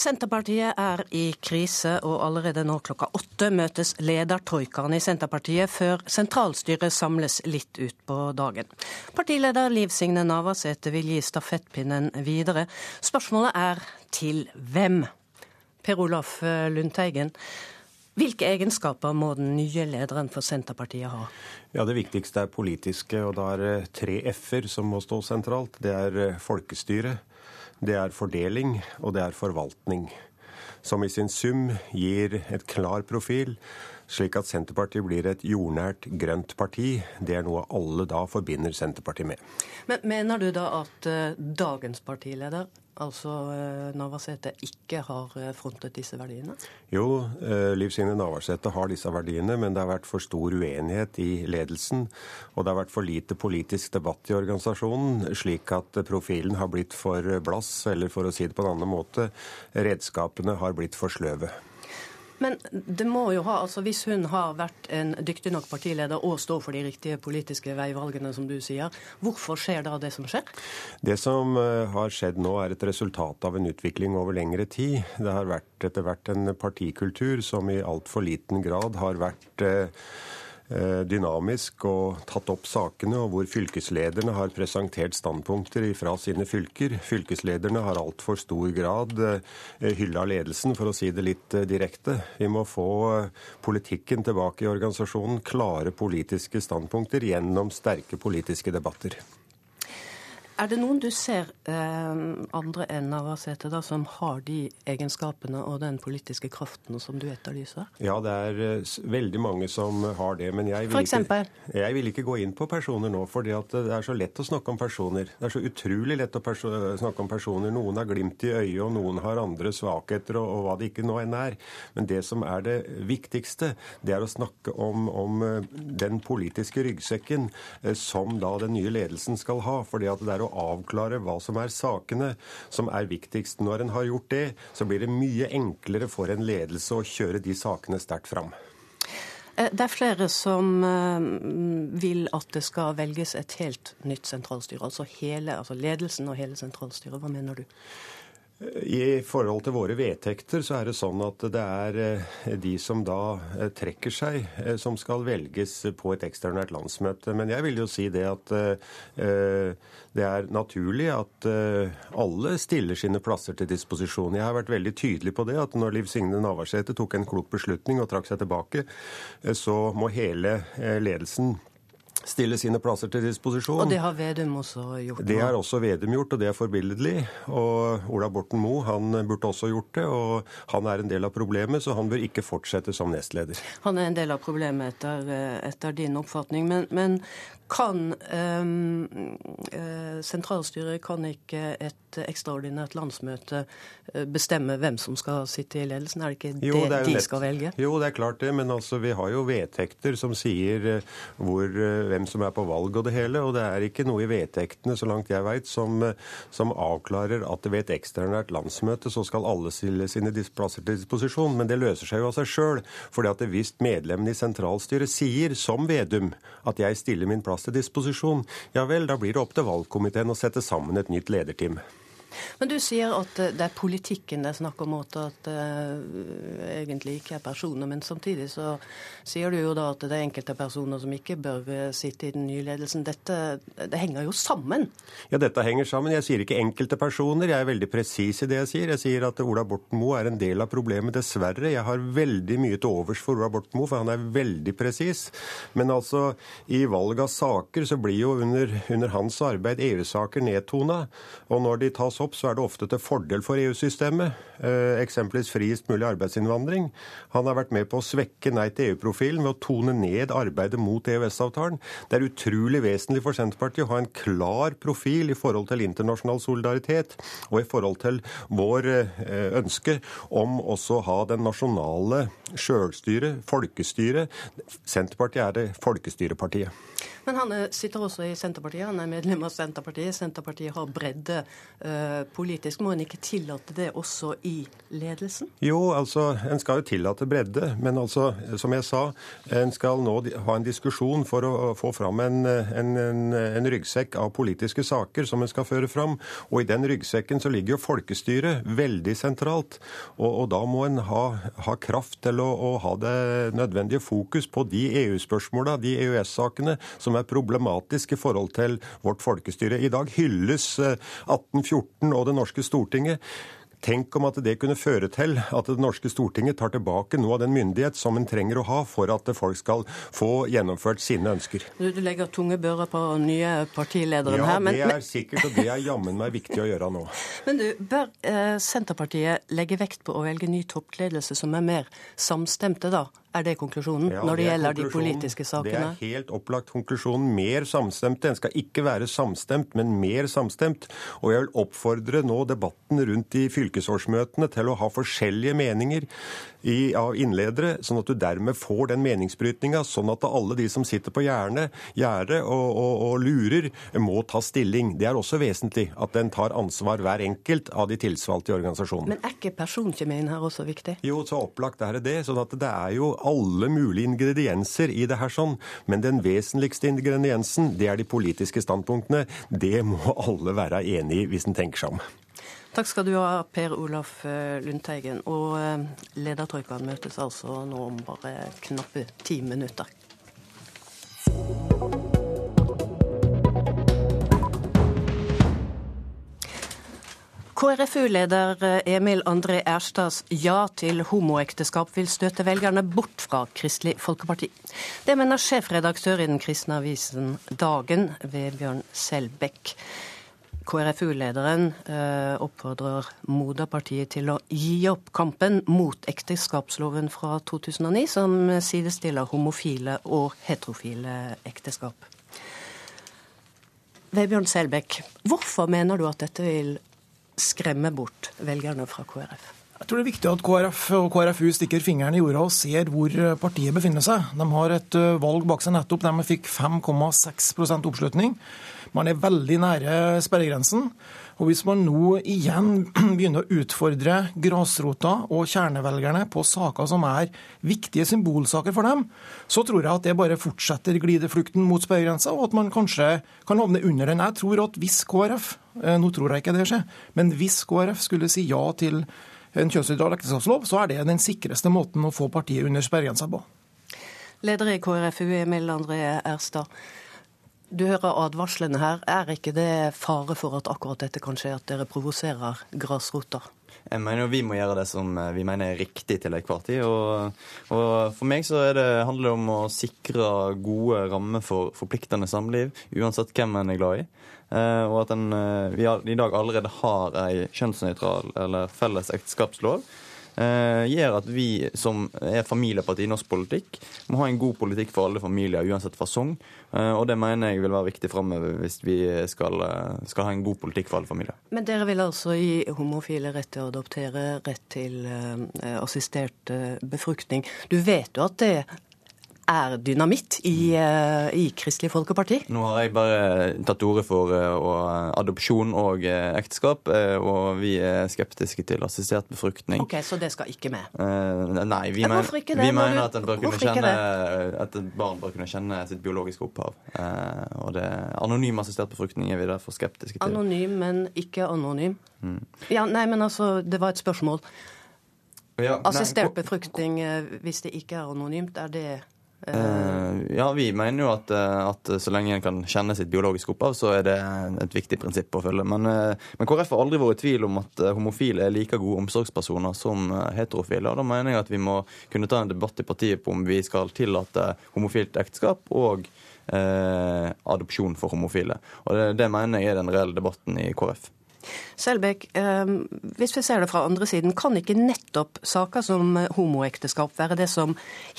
Senterpartiet er i krise, og allerede nå klokka åtte møtes ledertroikaen i Senterpartiet før sentralstyret samles litt utpå dagen. Partileder Liv Signe Navarsete vil gi stafettpinnen videre. Spørsmålet er til hvem? Per Olaf Lundteigen, hvilke egenskaper må den nye lederen for Senterpartiet ha? Ja, Det viktigste er politiske, og da er det tre f-er som må stå sentralt. Det er folkestyre det er fordeling, og det er forvaltning. Som i sin sum gir et klar profil, slik at Senterpartiet blir et jordnært, grønt parti. Det er noe alle da forbinder Senterpartiet med. Men Mener du da at uh, dagens partileder altså eh, Navarsete ikke har eh, frontet disse verdiene? Jo, eh, Liv Signe Navarsete har disse verdiene, men det har vært for stor uenighet i ledelsen. Og det har vært for lite politisk debatt i organisasjonen, slik at profilen har blitt for blass, eller for å si det på en annen måte, redskapene har blitt for sløve. Men det må jo ha, altså hvis hun har vært en dyktig nok partileder og står for de riktige politiske veivalgene, som du sier, hvorfor skjer da det som skjer? Det som eh, har skjedd nå, er et resultat av en utvikling over lengre tid. Det har vært etter hvert en partikultur som i altfor liten grad har vært eh, dynamisk og tatt opp sakene, og hvor fylkeslederne har presentert standpunkter fra sine fylker. Fylkeslederne har altfor stor grad eh, hylla ledelsen, for å si det litt eh, direkte. Vi må få politikken tilbake i organisasjonen, klare politiske standpunkter gjennom sterke politiske debatter. Er det noen du ser eh, andre enn Navarsete da, som har de egenskapene og den politiske kraften som du etterlyser? Ja, det er uh, veldig mange som har det. Men jeg vil, ikke, jeg vil ikke gå inn på personer nå, for det er så lett å snakke om personer. Det er så utrolig lett å snakke om personer. Noen har glimt i øyet, og noen har andre svakheter, og, og, hva det ikke nå enn er. Men det som er det viktigste, det er å snakke om, om uh, den politiske ryggsekken uh, som da den nye ledelsen skal ha. fordi at det er å avklare hva som er sakene som er viktigst. Når en har gjort det, så blir det mye enklere for en ledelse å kjøre de sakene sterkt fram. Eh, det er flere som eh, vil at det skal velges et helt nytt sentralstyre. Altså, hele, altså ledelsen og hele sentralstyret. Hva mener du? I forhold til våre vedtekter så er det sånn at det er eh, de som da eh, trekker seg, eh, som skal velges på et ekstraordinært landsmøte. Men jeg vil jo si det at det er naturlig at alle stiller sine plasser til disposisjon. Jeg har vært veldig tydelig på det, at når Liv Signe Navarsete tok en klok beslutning og trakk seg tilbake, så må hele ledelsen stille sine plasser til disposisjon. Og det har Vedum også gjort? Det har også Vedum gjort, og det er forbilledlig. Og Ola Borten Moe han burde også gjort det, og han er en del av problemet, så han bør ikke fortsette som nestleder. Han er en del av problemet etter, etter din oppfatning, men, men kan um, sentralstyret kan ikke et ekstraordinært landsmøte eh, bestemme hvem som skal sitte i ledelsen? Er det ikke jo, det, det de skal velge? Jo, det er klart det, men altså, vi har jo vedtekter som sier hvor, hvem som er på valg og det hele. Og det er ikke noe i vedtektene, så langt jeg veit, som, som, avklarer at ved et ekstraordinært landsmøte så skal alle stille sine plasser til disposisjon. Men det løser seg jo av seg sjøl. at hvis medlemmene i sentralstyret sier, som Vedum, at jeg stiller min plass til disposisjon, ja vel, da blir det opp til valgkomiteen å sette sammen et nytt lederteam. Men du sier at eh, det er politikken det er snakk om, at det uh, egentlig ikke er personer. Men samtidig så sier du jo da at det er enkelte personer som ikke bør eh, sitte i den nye ledelsen. Dette det henger jo sammen? Ja, dette henger sammen. Jeg sier ikke enkelte personer. Jeg er veldig presis i det jeg sier. Jeg sier at Ola Borten Moe er en del av problemet, dessverre. Jeg har veldig mye til overs for Ola Borten Moe, for han er veldig presis. Men altså, i valg av saker så blir jo under, under hans arbeid EU-saker nedtona. Og når de tas opp, så er det ofte til fordel for EU-systemet. Eh, eksempelvis friest mulig arbeidsinnvandring. Han har vært med på å svekke Nei til EU-profilen ved å tone ned arbeidet mot EØS-avtalen. Det er utrolig vesentlig for Senterpartiet å ha en klar profil i forhold til internasjonal solidaritet og i forhold til vår eh, ønske om også å ha den nasjonale sjølstyret, folkestyret. Senterpartiet er det folkestyrepartiet. Men han sitter også i Senterpartiet, han er medlem av Senterpartiet. Senterpartiet har bredde eh, politisk. Må en ikke tillate det også i ledelsen? Jo, altså, en skal jo tillate bredde. Men altså, som jeg sa, en skal nå ha en diskusjon for å få fram en, en, en, en ryggsekk av politiske saker som en skal føre fram. Og i den ryggsekken så ligger jo folkestyret veldig sentralt. Og, og da må en ha, ha kraft til å, å, ha det nødvendige fokus på de EU-spørsmåla, de EØS-sakene, som er problematiske i forhold til vårt folkestyre. I dag hylles 1814 eh, og det norske Stortinget. Tenk om at det kunne føre til at det norske Stortinget tar tilbake noe av den myndighet som en trenger å ha for at folk skal få gjennomført sine ønsker. Du, du legger tunge bører på nye partilederen ja, her. Men, det er sikkert, og det er jammen meg viktig å gjøre nå. Men du, bør eh, Senterpartiet legge vekt på å velge ny toppledelse som er mer samstemte, da? Er det konklusjonen ja, når det, det gjelder de politiske sakene? Det er helt opplagt konklusjonen. Mer samstemt. En skal ikke være samstemt, men mer samstemt. Og jeg vil oppfordre nå debatten rundt i fylkesårsmøtene til å ha forskjellige meninger i, av innledere, sånn at du dermed får den meningsbrytninga, sånn at alle de som sitter på gjerdet og, og, og, lurer, må ta stilling. Det er også vesentlig at den tar ansvar hver enkelt av de tilsvalgte i organisasjonen. Men er ikke personkjemien her også viktig? Jo, så opplagt er det det. sånn at det er jo alle mulige ingredienser i det her sånn. Men den vesentligste ingrediensen, det er de politiske standpunktene. Det må alle være enig i hvis en tenker seg om. Takk skal du ha, Per Olaf eh, Lundteigen. Og eh, ledertroikaen møtes altså nå om bare knappe ti minutter. KrFU-leder eh, Emil André Erstads ja til homoekteskap vil støte velgerne bort fra Kristelig Folkeparti. Det mener sjefredaktør i den kristne avisen Dagen, Vebjørn Selbekk. KrFU-lederen eh, oppfordrer moderpartiet til å gi opp kampen mot ekteskapsloven fra 2009, som sidestiller homofile og heterofile ekteskap. Vebjørn Selbekk, hvorfor mener du at dette vil skremme bort velgerne fra KrF? Jeg tror det er viktig at KrF og KrFU stikker fingeren i jorda og ser hvor partiet befinner seg. De har et eh, valg bak seg nettopp der de fikk 5,6% oppslutning. Man er veldig nære sperregrensen. Og Hvis man nå igjen begynner å utfordre grasrota og kjernevelgerne på saker som er viktige symbolsaker for dem, så tror jeg at det bare fortsetter glideflukten mot sperregrensa, og at man kanskje kan havne under den. Jeg tror at hvis KrF, eh, nå tror jeg ikke det skjer, men hvis KrF skulle si ja til en kjønnsnøytral ekteskapslov, så er det den sikreste måten å få partiet under sperregrensa på. Leder i KrFU, Emil André Erstad. Du hører advarslene her. Er ikke det fare for at akkurat dette kan skje, at dere provoserer grasrota? Jeg mener Vi må gjøre det som eh, vi mener er riktig til enhver tid. Og, og, for meg så det, handler det om å sikre gode rammer for forpliktende samliv, uansett hvem en er glad i. Eh, og at en, eh, vi i dag allerede har ei kjønnsnøytral eller felles ekteskapslov gjør at vi som er familieparti i norsk politikk, må ha en god politikk for alle familier, uansett fasong. Eh, og det mener jeg vil være viktig framover hvis vi skal, eh, skal, ha en god politikk for alle familier. Men dere vil altså gi homofile rett til å adoptere, rett til assistert befruktning. Du vet jo at det er dynamitt i, eh, i, Kristelig Folkeparti? Nå har jeg bare tatt til orde for uh, adopsjon og uh, ekteskap, og vi er skeptiske til assistert befruktning. Ok, Så det skal ikke med? nei, vi, men, vi mener at, kjenne, at, et barn bør kunne kjenne sitt biologiske opphav. og det, Anonym assistert befruktning er vi derfor skeptiske til. Anonym, men ikke anonym? Mm. Ja, nei, men altså, det var et spørsmål. Ja, Assistert befruktning hvis det ikke er anonymt, er det Uh, ja, vi mener jo at, eh, at, så lenge en kan kjenne sitt biologiske opphav, så er det et viktig prinsipp å følge. Men, uh, men KrF har aldri vært i tvil om at homofile er like gode omsorgspersoner som heterofile. Og da mener jeg at vi må kunne ta en debatt i partiet på om vi skal tillate homofilt ekteskap og uh, adopsjon for homofile. Og det, det mener jeg er den reelle debatten i KrF. Selbekk, hvis vi ser det fra andre siden, kan ikke nettopp saker som homoekteskap være det som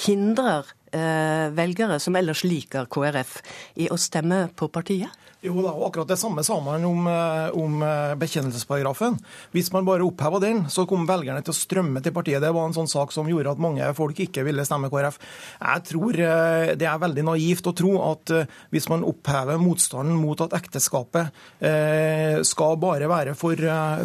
hindrer Eh, velgere som ellers liker KrF, i å stemme på partiet? Jo da, og akkurat det samme sa man om, eh, om, eh, bekjennelsesparagrafen. Hvis man bare oppheva den, så kom velgerne til å strømme til partiet. Det var en sånn sak som gjorde at mange folk ikke ville stemme KrF. Jeg tror eh, det er veldig naivt å tro at hvis man opphever motstanden mot at ekteskapet skal bare være for,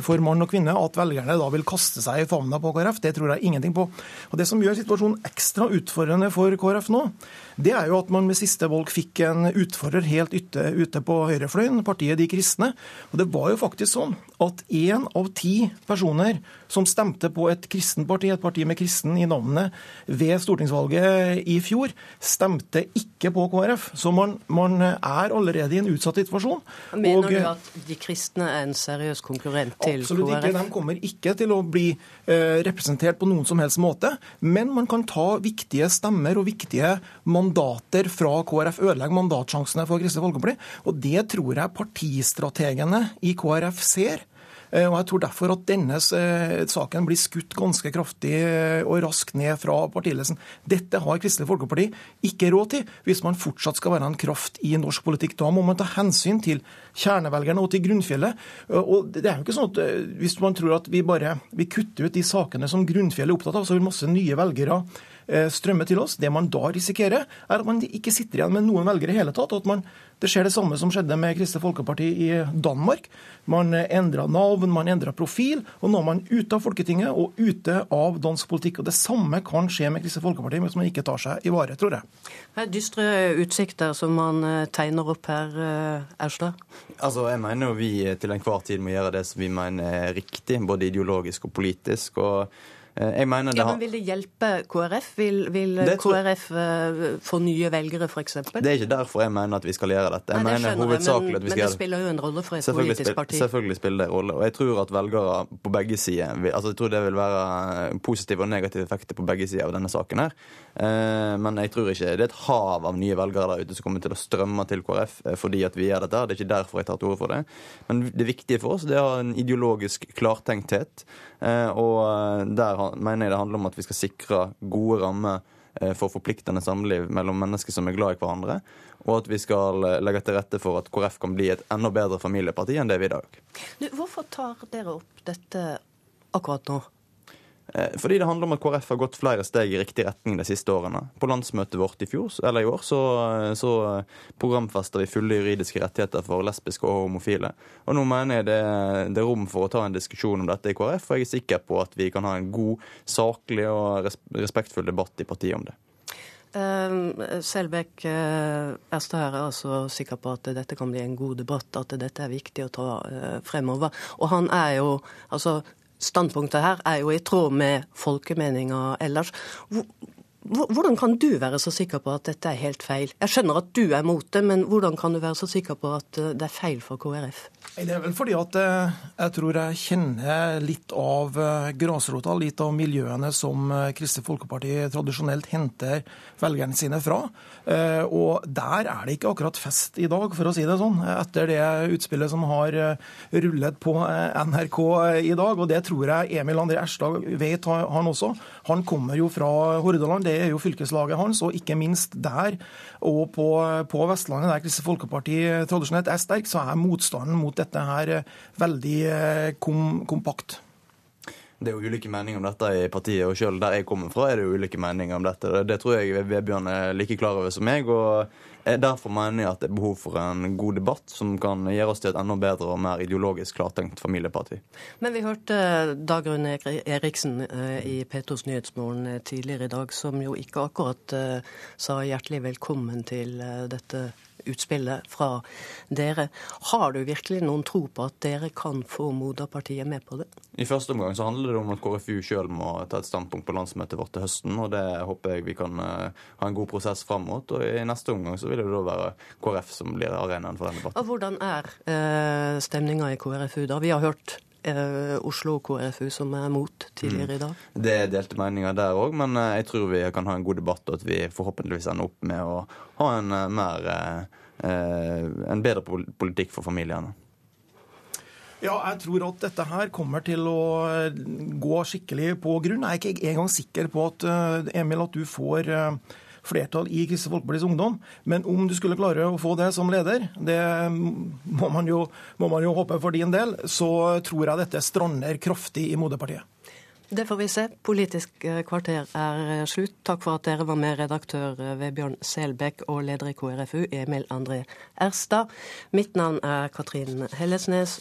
for mann og kvinne, at velgerne da vil kaste seg i favna på KrF. Det tror jeg ingenting på. Og Det som gjør situasjonen ekstra utfordrende for KrF nå, det er jo at man med siste valg fikk en utfordrer helt ute, ute på høyrefløyen, partiet De kristne. Og det var jo faktisk sånn at én av ti personer som stemte på et kristent parti, et parti med kristen i navnet, ved stortingsvalget i fjor, stemte ikke på KrF. Så man, man er allerede i en utsatt situasjon. Mener og, du at de kristne er en seriøs konkurrent til absolutt KrF? Absolutt ikke. De kommer ikke til å bli eh, representert på noen som helst måte. Men man kan ta viktige stemmer og viktige mandater fra KrF, ødelegge mandatsjansene for Kristelig Folkeparti. Og det tror jeg partistrategene i KrF ser. Eh, og jeg tror derfor at denne eh, saken blir skutt ganske kraftig eh, og raskt ned fra partiledelsen. Dette har Kristelig Folkeparti ikke råd til hvis man fortsatt skal være en kraft i norsk politikk. Da må man ta hensyn til kjernevelgerne og til grunnfjellet. Og det er jo ikke sånn at Hvis man tror at vi bare vi kutter ut de sakene som grunnfjellet er opptatt av, så vil masse nye velgere strømme til oss. Det man da risikerer, er at man ikke sitter igjen med noen velgere i hele tatt. og at man det skjer det samme som skjedde med Kristelig Folkeparti i Danmark. Man endra navn, man endra profil, og nå er man ute av Folketinget og ute av dansk politikk. Og Det samme kan skje med Kristelig Folkeparti hvis man ikke tar seg i vare, tror jeg. Det er dystre utsikter som man eh, tegner opp her, Aurstad? Altså, Jeg mener jo vi til enhver tid må gjøre det som vi mener er riktig, både ideologisk og politisk. og Eh, jeg mener det har... ja, men Vil det hjelpe KrF? Vil, vil KrF tror... få nye velgere, f.eks.? Det er ikke derfor jeg mener at vi skal gjøre dette. Jeg Nei, det mener hovedsakelig at vi skal Men det spiller jo en rolle for et politisk parti. Selvfølgelig spiller det en rolle. Og jeg tror at velgere på begge sider altså Jeg tror det vil være positive og negative effekter på begge sider av denne saken her. Men jeg tror ikke det er et hav av nye velgere der ute som kommer til å strømme til KrF fordi at vi gjør dette. Det er ikke derfor jeg tar til orde for det. Men det viktige for oss det er en ideologisk klartenkthet. Og der mener jeg det handler om at vi skal sikre gode rammer eh, for forpliktende samliv mellom mennesker som er glad i hverandre, og at vi skal eh, legge til rette for at KrF kan bli et enda bedre familieparti enn det vi er i dag. Hvorfor tar dere opp dette akkurat nå? Eh, fordi det handler om at KrF har gått flere steg i riktig retning de siste årene. På landsmøtet vårt i, fjor, i år så, så programfester vi fulle juridiske rettigheter for lesbiske og homofile. Og nå mener jeg det, det, er rom for å ta en diskusjon om dette i KrF, og jeg er sikker på at vi kan ha en god, saklig og respektfull debatt i partiet om det. Uh, Selbekk uh, Erstad er altså sikker på at dette kan bli en god debatt, at dette er viktig å ta fremover. Og han er jo altså standpunktet her er jo i tråd med folkemeninga ellers. Hvordan kan du være så sikker på at dette er helt feil? Jeg skjønner at du er mot det, men hvordan kan du være så sikker på at eh, det er feil for KrF? Det er vel fordi at eh, jeg tror jeg kjenner litt av eh, grasrota, litt av miljøene som Kristelig Folkeparti tradisjonelt henter velgerne sine fra. Og der er det ikke akkurat fest i dag, for å si det sånn, etter det utspillet som har rullet på NRK i dag. Og det tror jeg Emil André Erstad vet, han også. Han kommer jo fra Hordaland. Det er jo fylkeslaget hans, og ikke minst der og på, på Vestlandet, der Kristelig Folkeparti tradisjonelt er sterk, så er motstanden mot dette her veldig eh, kom, kompakt. Det er jo ulike meninger om dette i partiet, og selv der jeg kommer fra, er det jo ulike meninger om dette. Det tror jeg Vebjørn er like klar over som meg. og Derfor mener jeg at det er behov for en god debatt som kan gjøre oss til et enda bedre og mer ideologisk klartenkt familieparti. Men vi hørte Dagrun Eriksen eh, i P2s Nyhetsmorgen eh, tidligere i dag, som jo ikke akkurat eh, sa hjertelig velkommen til dette utspillet fra dere. Har du virkelig noen tro på at dere kan få moderpartiet med på det? I første omgang så handler det om at KrFU sjøl må ta et standpunkt på landsmøtet vårt til høsten. og Det håper jeg vi kan uh, ha en god prosess fram mot. Og i neste omgang så vil det da være KrF som blir arenaen for den debatten. Og Hvordan er uh, stemninga i KrFU da? Vi har hørt eh, Oslo KrFU som er mot tidligere i dag? Mm. Det er delte meninger der òg, men eh, jeg tror vi kan ha en god debatt, og at vi forhåpentligvis ender opp med å ha en eh, mer eh, en bedre politikk for familiene. Ja, jeg tror at dette her kommer til å gå skikkelig på grunn. Jeg er ikke engang sikker på at Emil, at du får flertall i Kristelig Folkepartis Ungdom. Men om du skulle klare å få det som leder, det må man jo, må man jo håpe for din del, så tror jeg dette strander kraftig i moderpartiet. Det får vi se. Politisk eh, kvarter er eh, slutt. Takk for at dere var med, redaktør eh, Vebjørn Selbekk og leder i KrFU, Emil André Erstad. Mitt navn er Katrin Hellesnes.